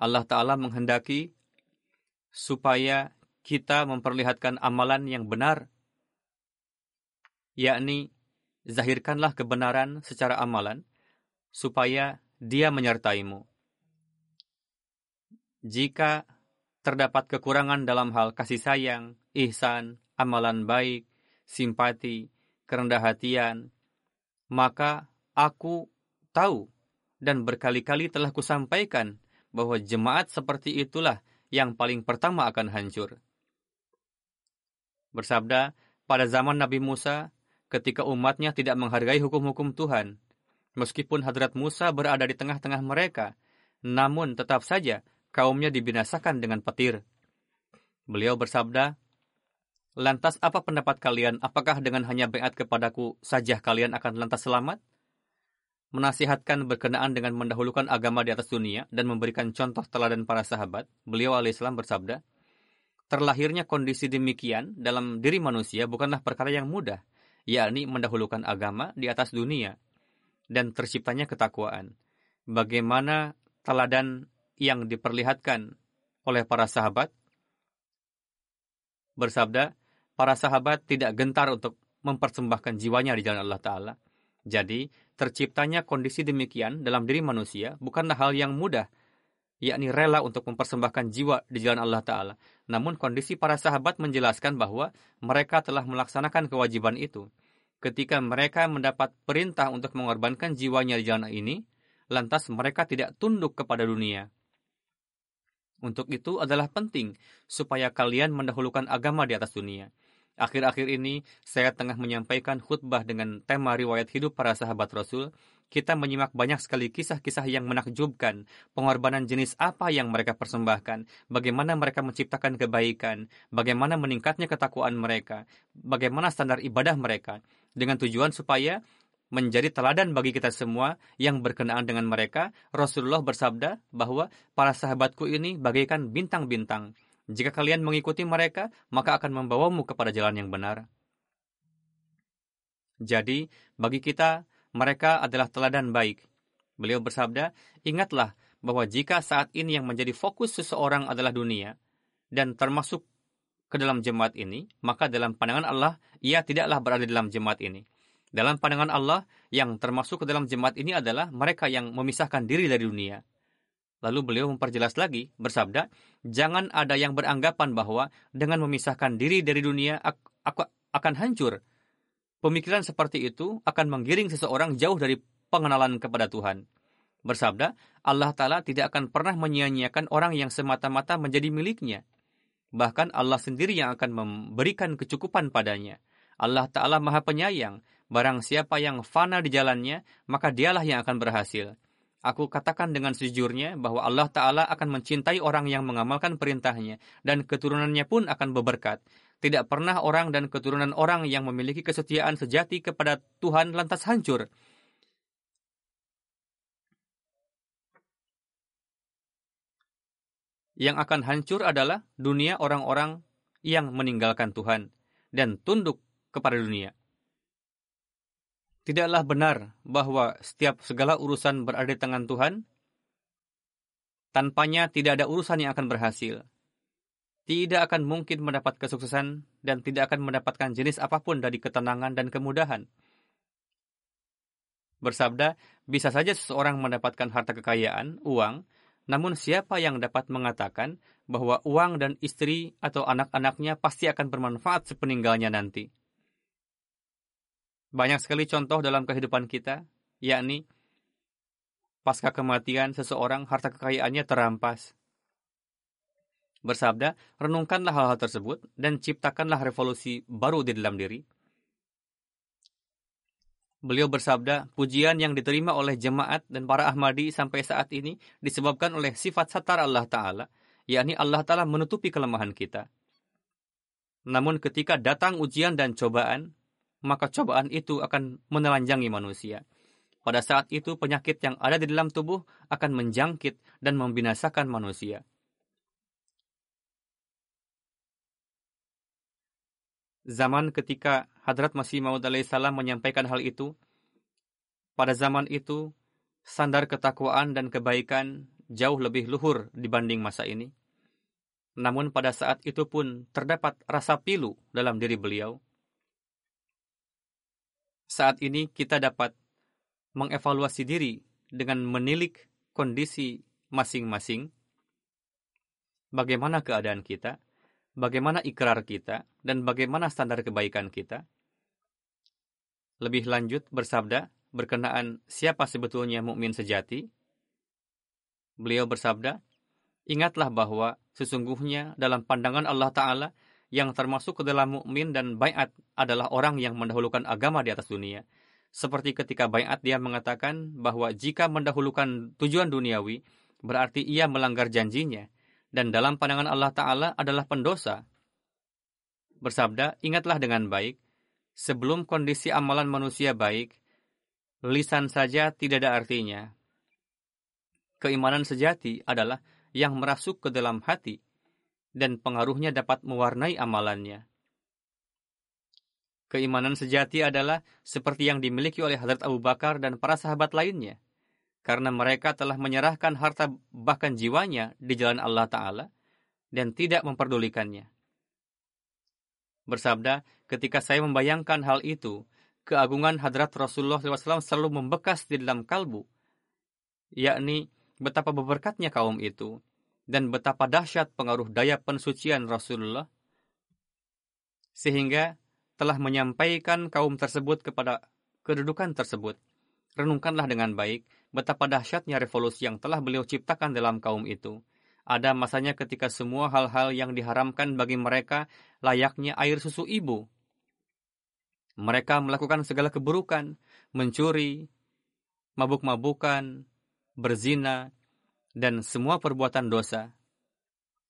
Allah Ta'ala menghendaki supaya kita memperlihatkan amalan yang benar, yakni zahirkanlah kebenaran secara amalan, supaya dia menyertaimu jika terdapat kekurangan dalam hal kasih sayang, ihsan, amalan baik, simpati, kerendah hatian, maka aku tahu dan berkali-kali telah kusampaikan bahwa jemaat seperti itulah yang paling pertama akan hancur. Bersabda, pada zaman Nabi Musa, ketika umatnya tidak menghargai hukum-hukum Tuhan, meskipun Hadrat Musa berada di tengah-tengah mereka, namun tetap saja kaumnya dibinasakan dengan petir. Beliau bersabda, Lantas apa pendapat kalian? Apakah dengan hanya beat kepadaku saja kalian akan lantas selamat? Menasihatkan berkenaan dengan mendahulukan agama di atas dunia dan memberikan contoh teladan para sahabat, beliau alaihissalam bersabda, Terlahirnya kondisi demikian dalam diri manusia bukanlah perkara yang mudah, yakni mendahulukan agama di atas dunia dan terciptanya ketakwaan. Bagaimana teladan yang diperlihatkan oleh para sahabat bersabda, para sahabat tidak gentar untuk mempersembahkan jiwanya di jalan Allah Ta'ala. Jadi, terciptanya kondisi demikian dalam diri manusia bukanlah hal yang mudah, yakni rela untuk mempersembahkan jiwa di jalan Allah Ta'ala. Namun kondisi para sahabat menjelaskan bahwa mereka telah melaksanakan kewajiban itu. Ketika mereka mendapat perintah untuk mengorbankan jiwanya di jalan ini, lantas mereka tidak tunduk kepada dunia. Untuk itu adalah penting supaya kalian mendahulukan agama di atas dunia. Akhir-akhir ini, saya tengah menyampaikan khutbah dengan tema riwayat hidup para sahabat Rasul. Kita menyimak banyak sekali kisah-kisah yang menakjubkan, pengorbanan jenis apa yang mereka persembahkan, bagaimana mereka menciptakan kebaikan, bagaimana meningkatnya ketakwaan mereka, bagaimana standar ibadah mereka, dengan tujuan supaya menjadi teladan bagi kita semua yang berkenaan dengan mereka, Rasulullah bersabda bahwa para sahabatku ini bagaikan bintang-bintang. Jika kalian mengikuti mereka, maka akan membawamu kepada jalan yang benar. Jadi, bagi kita, mereka adalah teladan baik. Beliau bersabda, ingatlah bahwa jika saat ini yang menjadi fokus seseorang adalah dunia, dan termasuk ke dalam jemaat ini, maka dalam pandangan Allah, ia tidaklah berada dalam jemaat ini. Dalam pandangan Allah, yang termasuk ke dalam jemaat ini adalah mereka yang memisahkan diri dari dunia. Lalu beliau memperjelas lagi, bersabda, Jangan ada yang beranggapan bahwa dengan memisahkan diri dari dunia aku akan hancur. Pemikiran seperti itu akan menggiring seseorang jauh dari pengenalan kepada Tuhan. Bersabda, Allah Ta'ala tidak akan pernah menyia-nyiakan orang yang semata-mata menjadi miliknya. Bahkan Allah sendiri yang akan memberikan kecukupan padanya. Allah Ta'ala maha penyayang, Barang siapa yang fana di jalannya, maka dialah yang akan berhasil. Aku katakan dengan sejujurnya bahwa Allah Ta'ala akan mencintai orang yang mengamalkan perintahnya, dan keturunannya pun akan berberkat. Tidak pernah orang dan keturunan orang yang memiliki kesetiaan sejati kepada Tuhan lantas hancur. Yang akan hancur adalah dunia orang-orang yang meninggalkan Tuhan dan tunduk kepada dunia. Tidaklah benar bahwa setiap segala urusan berada di tangan Tuhan. Tanpanya tidak ada urusan yang akan berhasil. Tidak akan mungkin mendapat kesuksesan dan tidak akan mendapatkan jenis apa pun dari ketenangan dan kemudahan. Bersabda, bisa saja seseorang mendapatkan harta kekayaan, uang, namun siapa yang dapat mengatakan bahwa uang dan istri atau anak-anaknya pasti akan bermanfaat sepeninggalnya nanti? Banyak sekali contoh dalam kehidupan kita, yakni pasca kematian seseorang harta kekayaannya terampas. Bersabda, renungkanlah hal-hal tersebut dan ciptakanlah revolusi baru di dalam diri. Beliau bersabda, pujian yang diterima oleh jemaat dan para Ahmadi sampai saat ini disebabkan oleh sifat satar Allah Ta'ala, yakni Allah Ta'ala menutupi kelemahan kita. Namun ketika datang ujian dan cobaan, maka cobaan itu akan menelanjangi manusia. Pada saat itu penyakit yang ada di dalam tubuh akan menjangkit dan membinasakan manusia. Zaman ketika Hadrat Masih Maud salam menyampaikan hal itu, pada zaman itu standar ketakwaan dan kebaikan jauh lebih luhur dibanding masa ini. Namun pada saat itu pun terdapat rasa pilu dalam diri beliau saat ini kita dapat mengevaluasi diri dengan menilik kondisi masing-masing, bagaimana keadaan kita, bagaimana ikrar kita, dan bagaimana standar kebaikan kita. Lebih lanjut bersabda berkenaan siapa sebetulnya mukmin sejati. Beliau bersabda, ingatlah bahwa sesungguhnya dalam pandangan Allah Ta'ala yang termasuk ke dalam mukmin dan bayat adalah orang yang mendahulukan agama di atas dunia. Seperti ketika bayat dia mengatakan bahwa jika mendahulukan tujuan duniawi, berarti ia melanggar janjinya. Dan dalam pandangan Allah Ta'ala adalah pendosa. Bersabda, ingatlah dengan baik, sebelum kondisi amalan manusia baik, lisan saja tidak ada artinya. Keimanan sejati adalah yang merasuk ke dalam hati, dan pengaruhnya dapat mewarnai amalannya. Keimanan sejati adalah seperti yang dimiliki oleh Hadrat Abu Bakar dan para sahabat lainnya, karena mereka telah menyerahkan harta bahkan jiwanya di jalan Allah Ta'ala dan tidak memperdulikannya. bersabda, ketika saya membayangkan hal itu, keagungan hadrat Rasulullah SAW selalu membekas di dalam kalbu, yakni betapa berberkatnya kaum itu, dan betapa dahsyat pengaruh daya pensucian Rasulullah, sehingga telah menyampaikan kaum tersebut kepada kedudukan tersebut. Renungkanlah dengan baik betapa dahsyatnya revolusi yang telah beliau ciptakan dalam kaum itu. Ada masanya ketika semua hal-hal yang diharamkan bagi mereka layaknya air susu ibu. Mereka melakukan segala keburukan, mencuri, mabuk-mabukan, berzina, dan semua perbuatan dosa.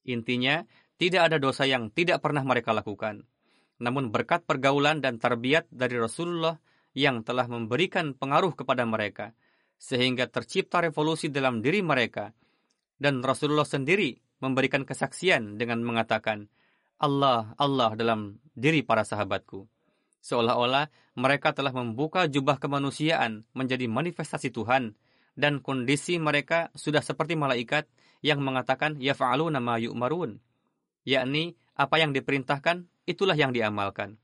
Intinya, tidak ada dosa yang tidak pernah mereka lakukan. Namun berkat pergaulan dan terbiat dari Rasulullah yang telah memberikan pengaruh kepada mereka, sehingga tercipta revolusi dalam diri mereka. Dan Rasulullah sendiri memberikan kesaksian dengan mengatakan, Allah, Allah dalam diri para sahabatku. Seolah-olah mereka telah membuka jubah kemanusiaan menjadi manifestasi Tuhan, dan kondisi mereka sudah seperti malaikat yang mengatakan yaf'alu nama yu'marun, yakni apa yang diperintahkan itulah yang diamalkan.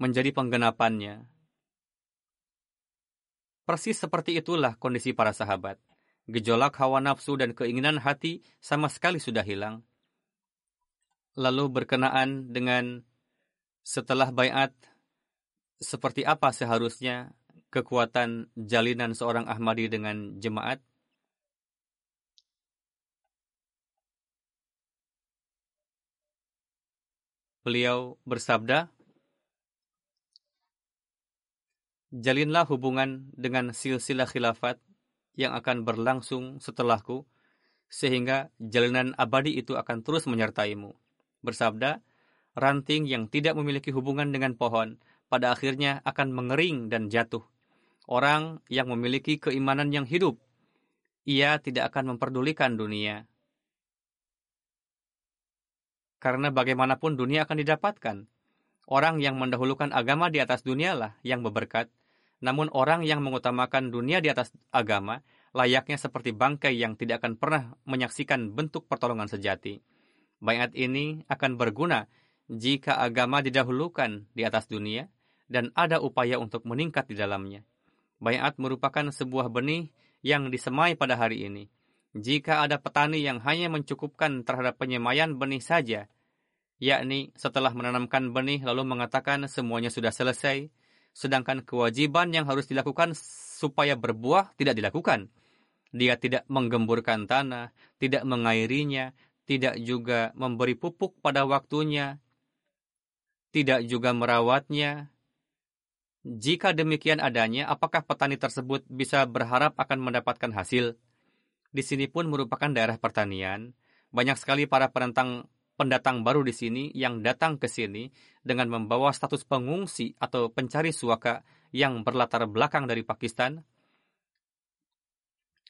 Menjadi penggenapannya. Persis seperti itulah kondisi para sahabat. Gejolak hawa nafsu dan keinginan hati sama sekali sudah hilang. Lalu berkenaan dengan setelah bayat, seperti apa seharusnya kekuatan jalinan seorang Ahmadi dengan jemaat? Beliau bersabda, Jalinlah hubungan dengan silsilah khilafat yang akan berlangsung setelahku, sehingga jalinan abadi itu akan terus menyertaimu. Bersabda, ranting yang tidak memiliki hubungan dengan pohon, pada akhirnya akan mengering dan jatuh orang yang memiliki keimanan yang hidup. Ia tidak akan memperdulikan dunia. Karena bagaimanapun dunia akan didapatkan. Orang yang mendahulukan agama di atas dunialah yang berberkat. Namun orang yang mengutamakan dunia di atas agama layaknya seperti bangkai yang tidak akan pernah menyaksikan bentuk pertolongan sejati. Bayat ini akan berguna jika agama didahulukan di atas dunia dan ada upaya untuk meningkat di dalamnya. Bayat merupakan sebuah benih yang disemai pada hari ini. Jika ada petani yang hanya mencukupkan terhadap penyemaian benih saja, yakni setelah menanamkan benih lalu mengatakan semuanya sudah selesai, sedangkan kewajiban yang harus dilakukan supaya berbuah tidak dilakukan. Dia tidak menggemburkan tanah, tidak mengairinya, tidak juga memberi pupuk pada waktunya, tidak juga merawatnya, jika demikian adanya, apakah petani tersebut bisa berharap akan mendapatkan hasil? Di sini pun merupakan daerah pertanian. Banyak sekali para penentang pendatang baru di sini yang datang ke sini dengan membawa status pengungsi atau pencari suaka yang berlatar belakang dari Pakistan.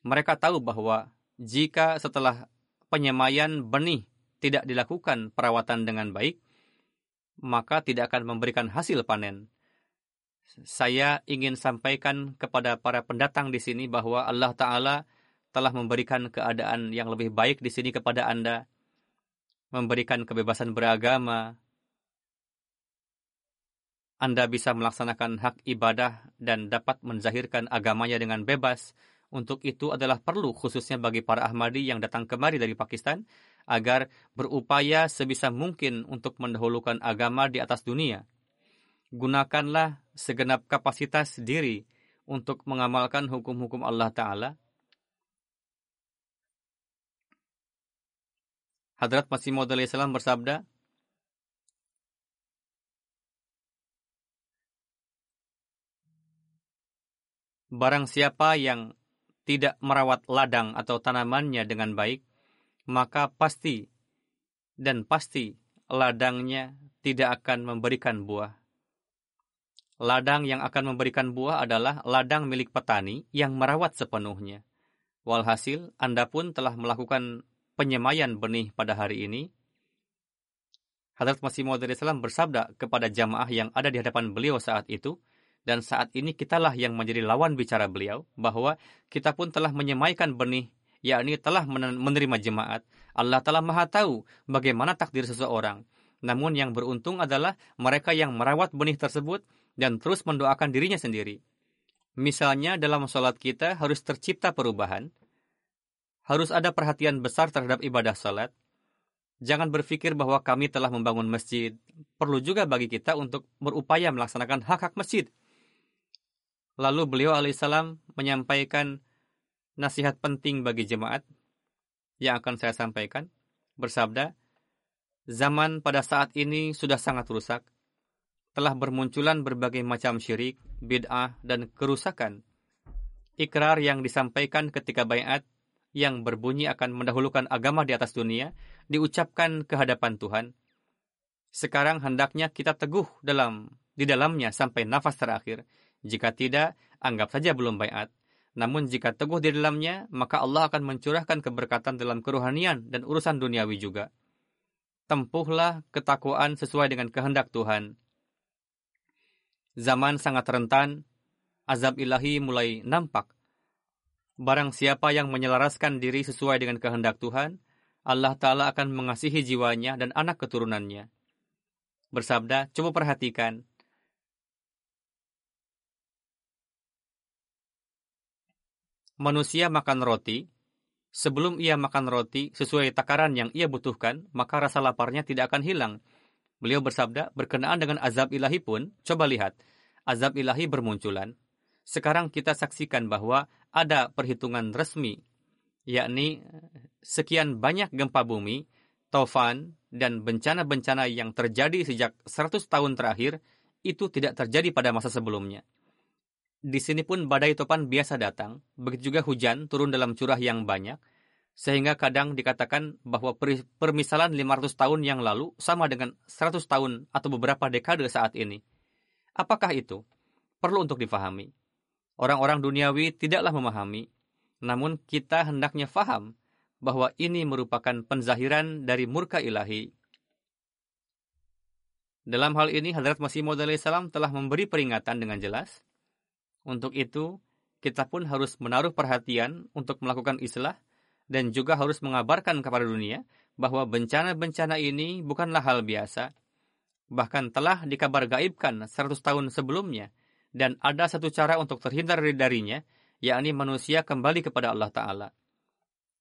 Mereka tahu bahwa jika setelah penyemaian benih tidak dilakukan perawatan dengan baik, maka tidak akan memberikan hasil panen saya ingin sampaikan kepada para pendatang di sini bahwa Allah Ta'ala telah memberikan keadaan yang lebih baik di sini kepada Anda, memberikan kebebasan beragama. Anda bisa melaksanakan hak ibadah dan dapat menzahirkan agamanya dengan bebas. Untuk itu adalah perlu khususnya bagi para Ahmadi yang datang kemari dari Pakistan agar berupaya sebisa mungkin untuk mendahulukan agama di atas dunia gunakanlah segenap kapasitas diri untuk mengamalkan hukum-hukum Allah Ta'ala. Hadrat Masih Maud salam bersabda, Barang siapa yang tidak merawat ladang atau tanamannya dengan baik, maka pasti dan pasti ladangnya tidak akan memberikan buah. Ladang yang akan memberikan buah adalah ladang milik petani yang merawat sepenuhnya. Walhasil, Anda pun telah melakukan penyemaian benih pada hari ini. Hadrat Masih Maud Salam bersabda kepada jamaah yang ada di hadapan beliau saat itu, dan saat ini kitalah yang menjadi lawan bicara beliau, bahwa kita pun telah menyemaikan benih, yakni telah menerima jemaat. Allah telah maha tahu bagaimana takdir seseorang. Namun yang beruntung adalah mereka yang merawat benih tersebut dan terus mendoakan dirinya sendiri. Misalnya dalam sholat kita harus tercipta perubahan, harus ada perhatian besar terhadap ibadah sholat. Jangan berpikir bahwa kami telah membangun masjid. Perlu juga bagi kita untuk berupaya melaksanakan hak-hak masjid. Lalu beliau alaihissalam menyampaikan nasihat penting bagi jemaat yang akan saya sampaikan. Bersabda, zaman pada saat ini sudah sangat rusak. Telah bermunculan berbagai macam syirik, bid'ah, dan kerusakan. Ikrar yang disampaikan ketika bayat yang berbunyi akan mendahulukan agama di atas dunia diucapkan ke hadapan Tuhan. Sekarang hendaknya kita teguh dalam di dalamnya sampai nafas terakhir. Jika tidak, anggap saja belum bayat. Namun jika teguh di dalamnya, maka Allah akan mencurahkan keberkatan dalam kerohanian dan urusan duniawi juga. Tempuhlah ketakwaan sesuai dengan kehendak Tuhan. Zaman sangat rentan, azab ilahi mulai nampak. Barang siapa yang menyelaraskan diri sesuai dengan kehendak Tuhan, Allah Ta'ala akan mengasihi jiwanya dan anak keturunannya. Bersabda, coba perhatikan, manusia makan roti, sebelum ia makan roti sesuai takaran yang ia butuhkan, maka rasa laparnya tidak akan hilang. Beliau bersabda, berkenaan dengan azab ilahi pun, coba lihat, azab ilahi bermunculan. Sekarang kita saksikan bahwa ada perhitungan resmi, yakni sekian banyak gempa bumi, tofan, dan bencana-bencana yang terjadi sejak 100 tahun terakhir, itu tidak terjadi pada masa sebelumnya. Di sini pun badai topan biasa datang, begitu juga hujan turun dalam curah yang banyak, sehingga kadang dikatakan bahwa permisalan 500 tahun yang lalu sama dengan 100 tahun atau beberapa dekade saat ini. Apakah itu? Perlu untuk difahami. Orang-orang duniawi tidaklah memahami, namun kita hendaknya faham bahwa ini merupakan penzahiran dari murka ilahi. Dalam hal ini, Hadrat Masih Maud salam telah memberi peringatan dengan jelas untuk itu, kita pun harus menaruh perhatian untuk melakukan islah dan juga harus mengabarkan kepada dunia bahwa bencana-bencana ini bukanlah hal biasa. Bahkan telah dikabar gaibkan 100 tahun sebelumnya dan ada satu cara untuk terhindar darinya, yakni manusia kembali kepada Allah Ta'ala.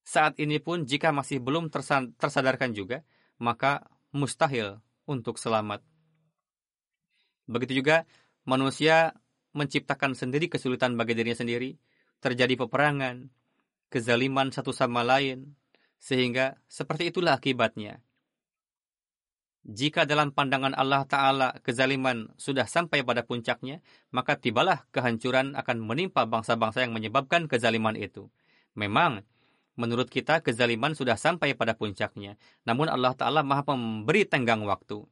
Saat ini pun jika masih belum tersadarkan juga, maka mustahil untuk selamat. Begitu juga manusia menciptakan sendiri kesulitan bagi dirinya sendiri, terjadi peperangan, kezaliman satu sama lain, sehingga seperti itulah akibatnya. Jika dalam pandangan Allah Ta'ala kezaliman sudah sampai pada puncaknya, maka tibalah kehancuran akan menimpa bangsa-bangsa yang menyebabkan kezaliman itu. Memang, menurut kita kezaliman sudah sampai pada puncaknya, namun Allah Ta'ala maha memberi tenggang waktu.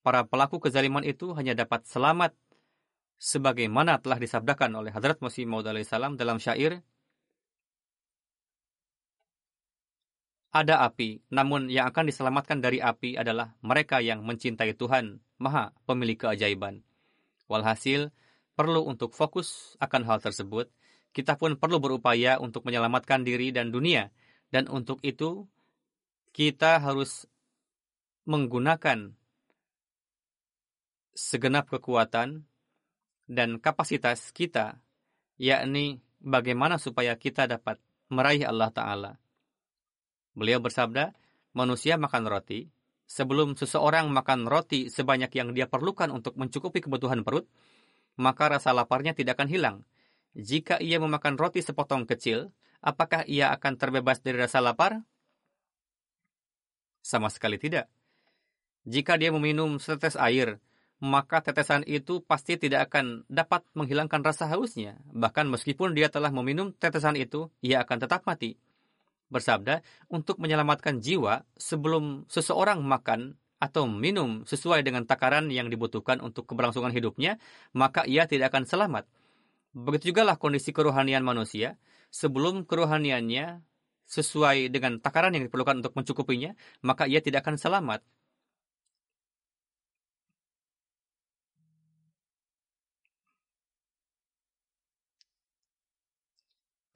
Para pelaku kezaliman itu hanya dapat selamat sebagaimana telah disabdakan oleh Hadrat Masih Maud salam dalam syair Ada api, namun yang akan diselamatkan dari api adalah mereka yang mencintai Tuhan, Maha Pemilik keajaiban. Walhasil, perlu untuk fokus akan hal tersebut, kita pun perlu berupaya untuk menyelamatkan diri dan dunia, dan untuk itu kita harus menggunakan segenap kekuatan dan kapasitas kita, yakni bagaimana supaya kita dapat meraih Allah Ta'ala. Beliau bersabda, manusia makan roti, sebelum seseorang makan roti sebanyak yang dia perlukan untuk mencukupi kebutuhan perut, maka rasa laparnya tidak akan hilang. Jika ia memakan roti sepotong kecil, apakah ia akan terbebas dari rasa lapar? Sama sekali tidak. Jika dia meminum setetes air, maka tetesan itu pasti tidak akan dapat menghilangkan rasa hausnya. Bahkan meskipun dia telah meminum tetesan itu, ia akan tetap mati. Bersabda, untuk menyelamatkan jiwa sebelum seseorang makan atau minum sesuai dengan takaran yang dibutuhkan untuk keberlangsungan hidupnya, maka ia tidak akan selamat. Begitu juga lah kondisi kerohanian manusia, sebelum kerohaniannya sesuai dengan takaran yang diperlukan untuk mencukupinya, maka ia tidak akan selamat.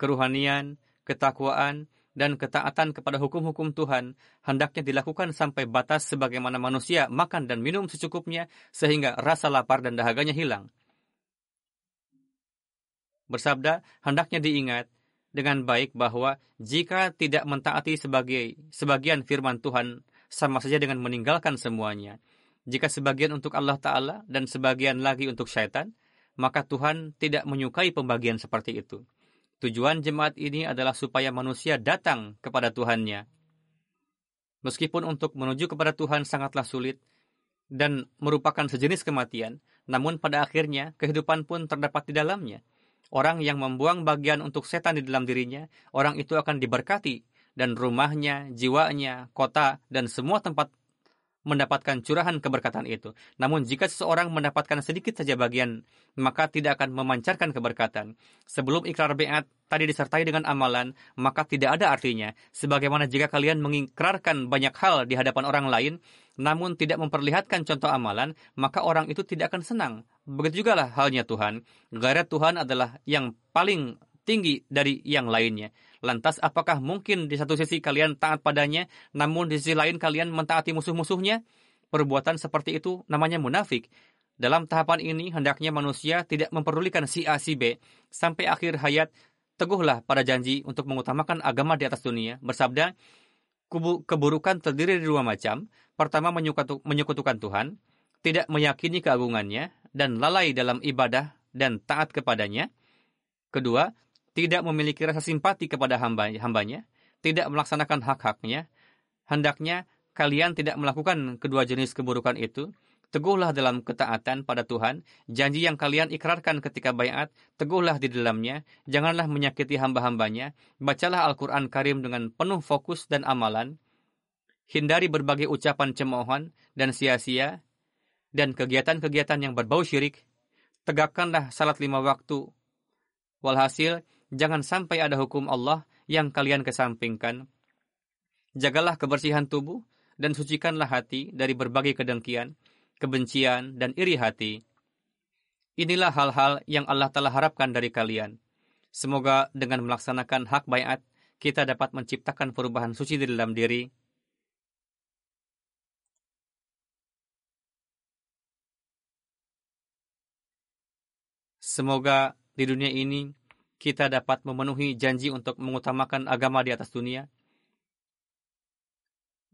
keruhanian, ketakwaan, dan ketaatan kepada hukum-hukum Tuhan hendaknya dilakukan sampai batas sebagaimana manusia makan dan minum secukupnya sehingga rasa lapar dan dahaganya hilang. Bersabda, hendaknya diingat dengan baik bahwa jika tidak mentaati sebagai sebagian firman Tuhan sama saja dengan meninggalkan semuanya. Jika sebagian untuk Allah Ta'ala dan sebagian lagi untuk syaitan, maka Tuhan tidak menyukai pembagian seperti itu. Tujuan jemaat ini adalah supaya manusia datang kepada Tuhannya. Meskipun untuk menuju kepada Tuhan sangatlah sulit dan merupakan sejenis kematian, namun pada akhirnya kehidupan pun terdapat di dalamnya. Orang yang membuang bagian untuk setan di dalam dirinya, orang itu akan diberkati dan rumahnya, jiwanya, kota, dan semua tempat mendapatkan curahan keberkatan itu. Namun jika seseorang mendapatkan sedikit saja bagian, maka tidak akan memancarkan keberkatan. Sebelum ikrar beat tadi disertai dengan amalan, maka tidak ada artinya. Sebagaimana jika kalian mengikrarkan banyak hal di hadapan orang lain, namun tidak memperlihatkan contoh amalan, maka orang itu tidak akan senang. Begitu juga lah halnya Tuhan. Gairah Tuhan adalah yang paling tinggi dari yang lainnya. Lantas apakah mungkin di satu sisi kalian taat padanya, namun di sisi lain kalian mentaati musuh-musuhnya? Perbuatan seperti itu namanya munafik. Dalam tahapan ini, hendaknya manusia tidak memperdulikan si A si B. Sampai akhir hayat, teguhlah pada janji untuk mengutamakan agama di atas dunia. Bersabda, keburukan terdiri dari dua macam. Pertama, menyekutukan Tuhan, tidak meyakini keagungannya, dan lalai dalam ibadah dan taat kepadanya. Kedua, tidak memiliki rasa simpati kepada hamba, hambanya, tidak melaksanakan hak-haknya. Hendaknya kalian tidak melakukan kedua jenis keburukan itu. Teguhlah dalam ketaatan pada Tuhan. Janji yang kalian ikrarkan ketika bayat, teguhlah di dalamnya. Janganlah menyakiti hamba-hambanya. Bacalah Al-Quran Karim dengan penuh fokus dan amalan. Hindari berbagai ucapan cemoohan dan sia-sia dan kegiatan-kegiatan yang berbau syirik, tegakkanlah salat lima waktu. Walhasil, jangan sampai ada hukum Allah yang kalian kesampingkan. Jagalah kebersihan tubuh dan sucikanlah hati dari berbagai kedengkian, kebencian, dan iri hati. Inilah hal-hal yang Allah telah harapkan dari kalian. Semoga dengan melaksanakan hak bayat, kita dapat menciptakan perubahan suci di dalam diri, Semoga di dunia ini kita dapat memenuhi janji untuk mengutamakan agama di atas dunia,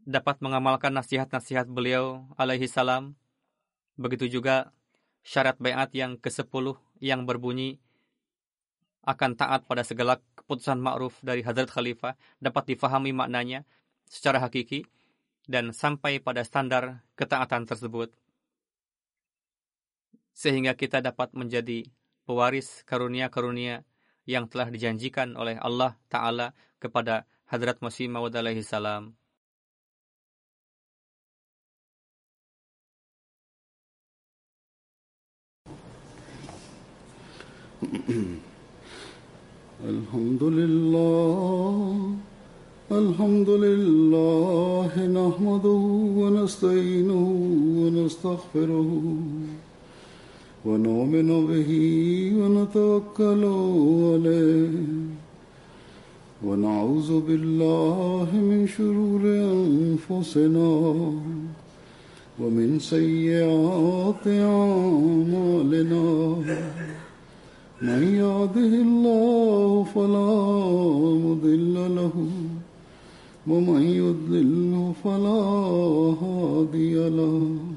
dapat mengamalkan nasihat-nasihat beliau alaihi salam. Begitu juga syarat bayat yang ke-10 yang berbunyi akan taat pada segala keputusan ma'ruf dari Hadrat Khalifah. Dapat difahami maknanya secara hakiki dan sampai pada standar ketaatan tersebut. Sehingga kita dapat menjadi pewaris karunia-karunia yang telah dijanjikan oleh Allah Ta'ala kepada Hadrat Masih Maud alaihi salam. Alhamdulillah Alhamdulillah nahmaduhu wa nasta'inuhu wa nastaghfiruh ونؤمن به ونتوكل عليه. ونعوذ بالله من شرور أنفسنا ومن سيئات أعمالنا. من يهده الله فلا مضل له ومن يضلل فلا هادي له.